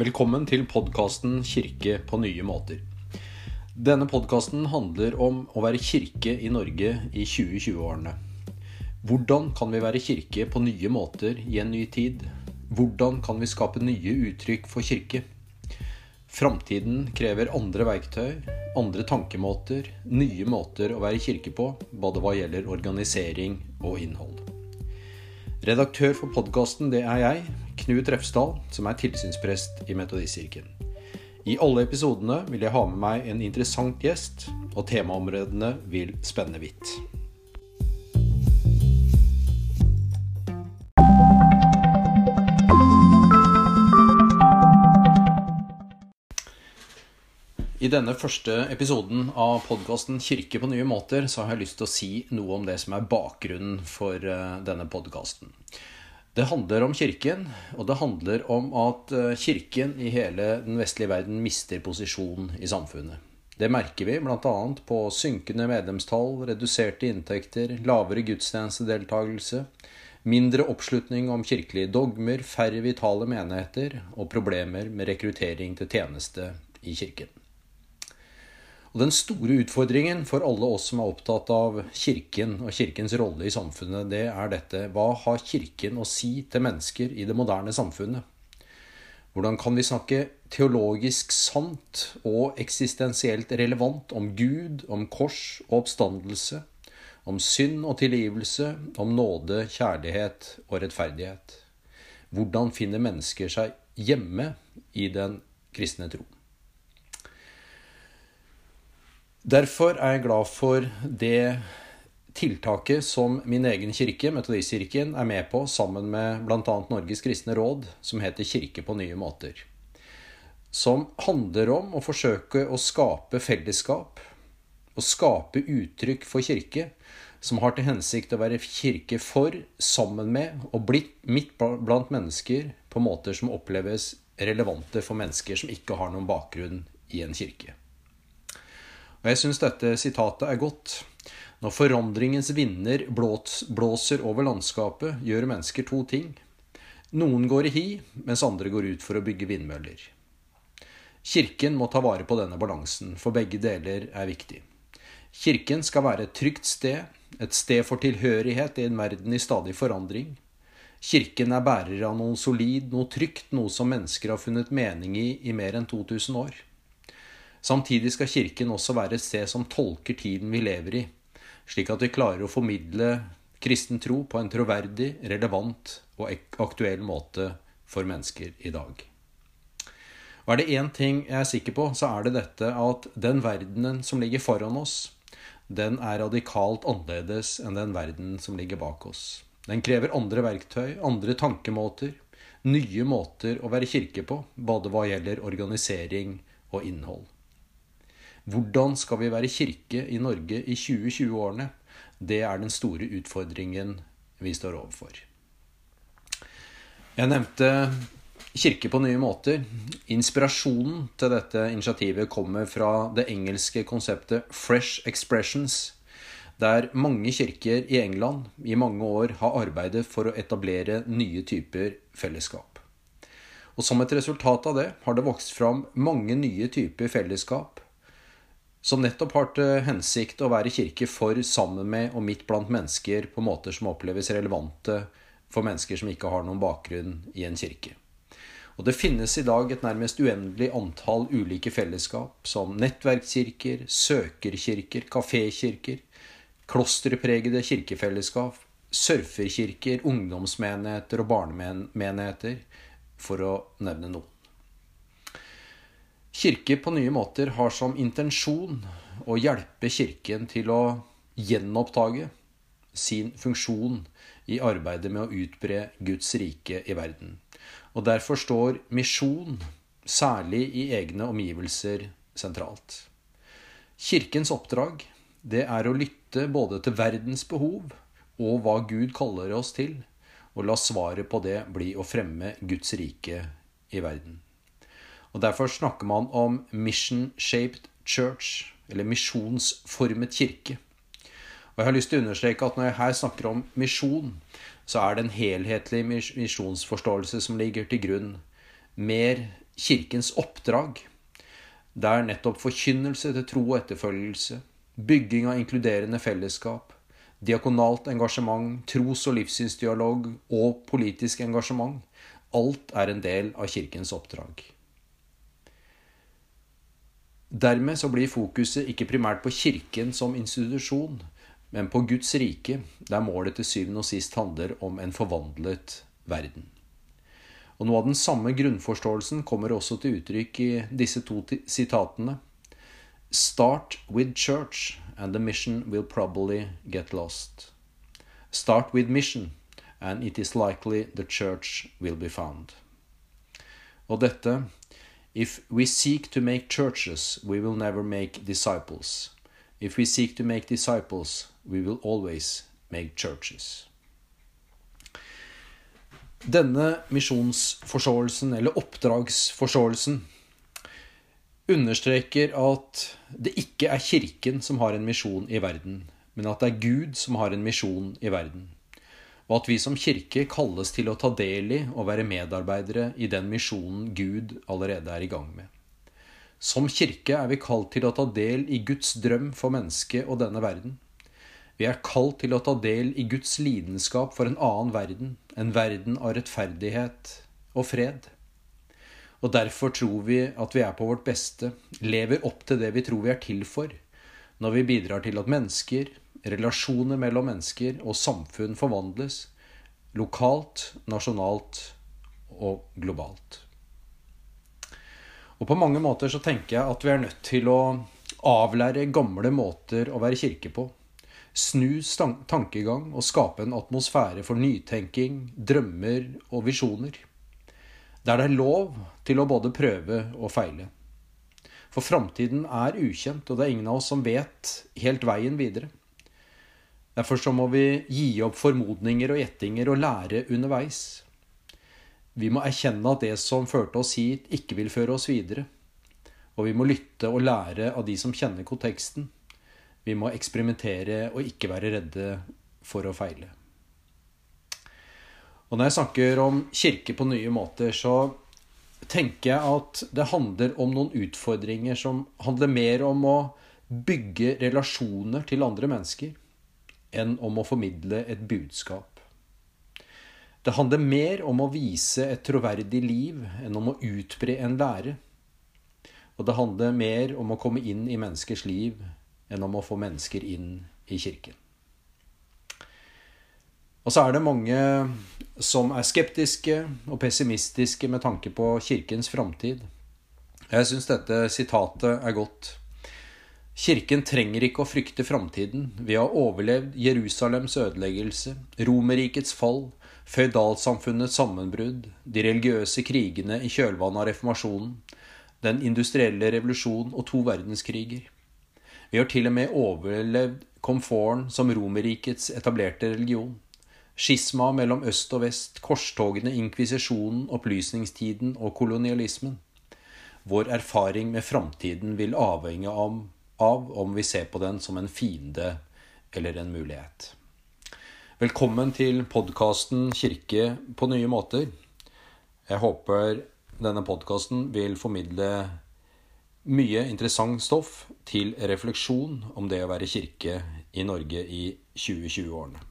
Velkommen til podkasten 'Kirke på nye måter'. Denne podkasten handler om å være kirke i Norge i 2020-årene. Hvordan kan vi være kirke på nye måter i en ny tid? Hvordan kan vi skape nye uttrykk for kirke? Framtiden krever andre verktøy, andre tankemåter, nye måter å være kirke på, både hva gjelder organisering og innhold. Redaktør for podkasten, det er jeg, Knut Refsdal, som er tilsynsprest i Metodistkirken. I alle episodene vil jeg ha med meg en interessant gjest, og temaområdene vil spenne vidt. I denne første episoden av podkasten 'Kirke på nye måter' så har jeg lyst til å si noe om det som er bakgrunnen for eh, denne podkasten. Det handler om Kirken, og det handler om at eh, Kirken i hele den vestlige verden mister posisjon i samfunnet. Det merker vi bl.a. på synkende medlemstall, reduserte inntekter, lavere gudstjenestedeltakelse, mindre oppslutning om kirkelige dogmer, færre vitale menigheter og problemer med rekruttering til tjeneste i Kirken. Og Den store utfordringen for alle oss som er opptatt av Kirken og Kirkens rolle i samfunnet, det er dette Hva har Kirken å si til mennesker i det moderne samfunnet? Hvordan kan vi snakke teologisk sant og eksistensielt relevant om Gud, om kors og oppstandelse, om synd og tilgivelse, om nåde, kjærlighet og rettferdighet? Hvordan finner mennesker seg hjemme i den kristne tro? Derfor er jeg glad for det tiltaket som min egen kirke, Metodistkirken, er med på sammen med bl.a. Norges kristne råd, som heter Kirke på nye måter. Som handler om å forsøke å skape fellesskap, å skape uttrykk for kirke, som har til hensikt å være kirke for, sammen med og blitt midt blant mennesker på måter som oppleves relevante for mennesker som ikke har noen bakgrunn i en kirke. Og jeg syns dette sitatet er godt. Når forandringens vinder blåser over landskapet, gjør mennesker to ting. Noen går i hi, mens andre går ut for å bygge vindmøller. Kirken må ta vare på denne balansen, for begge deler er viktig. Kirken skal være et trygt sted, et sted for tilhørighet i en verden i stadig forandring. Kirken er bærer av noe solid, noe trygt, noe som mennesker har funnet mening i i mer enn 2000 år. Samtidig skal Kirken også være et sted som tolker tiden vi lever i, slik at vi klarer å formidle kristen tro på en troverdig, relevant og aktuell måte for mennesker i dag. Og er det én ting jeg er sikker på, så er det dette at den verdenen som ligger foran oss, den er radikalt annerledes enn den verdenen som ligger bak oss. Den krever andre verktøy, andre tankemåter, nye måter å være kirke på, både hva gjelder organisering og innhold. Hvordan skal vi være kirke i Norge i 2020-årene? Det er den store utfordringen vi står overfor. Jeg nevnte kirke på nye måter. Inspirasjonen til dette initiativet kommer fra det engelske konseptet Fresh Expressions, der mange kirker i England i mange år har arbeidet for å etablere nye typer fellesskap. Og Som et resultat av det har det vokst fram mange nye typer fellesskap som nettopp har til hensikt å være kirke for, sammen med og midt blant mennesker på måter som oppleves relevante for mennesker som ikke har noen bakgrunn i en kirke. Og Det finnes i dag et nærmest uendelig antall ulike fellesskap, som nettverkskirker, søkerkirker, kafékirker, klosterpregede kirkefellesskap, surferkirker, ungdomsmenigheter og barnemenigheter, for å nevne noen. Kirke på nye måter har som intensjon å hjelpe Kirken til å gjenoppdage sin funksjon i arbeidet med å utbre Guds rike i verden. Og derfor står misjon, særlig i egne omgivelser, sentralt. Kirkens oppdrag det er å lytte både til verdens behov og hva Gud kaller oss til, og la svaret på det bli å fremme Guds rike i verden. Og Derfor snakker man om mission-shaped church, eller misjonsformet kirke. Og Jeg har lyst til å understreke at når jeg her snakker om misjon, så er det en helhetlig misjonsforståelse som ligger til grunn. Mer Kirkens oppdrag. Det er nettopp forkynnelse til tro og etterfølgelse, bygging av inkluderende fellesskap, diakonalt engasjement, tros- og livssynsdialog og politisk engasjement. Alt er en del av Kirkens oppdrag. Dermed så blir fokuset ikke primært på Kirken som institusjon, men på Guds rike, der målet til syvende og sist handler om en forvandlet verden. Og Noe av den samme grunnforståelsen kommer også til uttrykk i disse to sitatene. Start with church, and the mission will probably get lost. Start with mission, and it is likely the church will be found. Og dette If we seek to make churches, we will never make disciples. If we seek to make disciples, we will always make churches. Denne misjonsforståelsen, eller oppdragsforståelsen, understreker at det ikke er Kirken som har en misjon i verden, men at det er Gud som har en misjon i verden og at vi som kirke kalles til å ta del i og være medarbeidere i den misjonen Gud allerede er i gang med. Som kirke er vi kalt til å ta del i Guds drøm for mennesket og denne verden. Vi er kalt til å ta del i Guds lidenskap for en annen verden, en verden av rettferdighet og fred. Og derfor tror vi at vi er på vårt beste, lever opp til det vi tror vi er til for, når vi bidrar til at mennesker, relasjoner mellom mennesker og samfunn forvandles lokalt, nasjonalt og globalt. Og på mange måter så tenker jeg at vi er nødt til å avlære gamle måter å være kirke på. Snu tankegang og skape en atmosfære for nytenking, drømmer og visjoner. Der det er lov til å både prøve og feile. For framtiden er ukjent, og det er ingen av oss som vet helt veien videre. Derfor så må vi gi opp formodninger og gjettinger og lære underveis. Vi må erkjenne at det som førte oss hit, ikke vil føre oss videre. Og vi må lytte og lære av de som kjenner konteksten. Vi må eksperimentere og ikke være redde for å feile. Og når jeg snakker om kirke på nye måter, så tenker jeg at det handler om noen utfordringer som handler mer om å bygge relasjoner til andre mennesker enn om å formidle et budskap. Det handler mer om å vise et troverdig liv enn om å utbre en lære. Og det handler mer om å komme inn i menneskers liv enn om å få mennesker inn i kirken. Og så er det mange som er skeptiske og pessimistiske med tanke på kirkens framtid. Jeg syns dette sitatet er godt. Kirken trenger ikke å frykte framtiden. Vi har overlevd Jerusalems ødeleggelse, Romerrikets fall, føydalsamfunnets sammenbrudd, de religiøse krigene i kjølvannet av reformasjonen, den industrielle revolusjon og to verdenskriger. Vi har til og med overlevd komforten som Romerrikets etablerte religion. Skisma mellom øst og vest, korstogene, inkvisisjonen, opplysningstiden og kolonialismen. Vår erfaring med framtiden vil avhenge av av om vi ser på den som en fiende eller en mulighet. Velkommen til podkasten 'Kirke på nye måter'. Jeg håper denne podkasten vil formidle mye interessant stoff til refleksjon om det å være kirke i Norge i 2020-årene.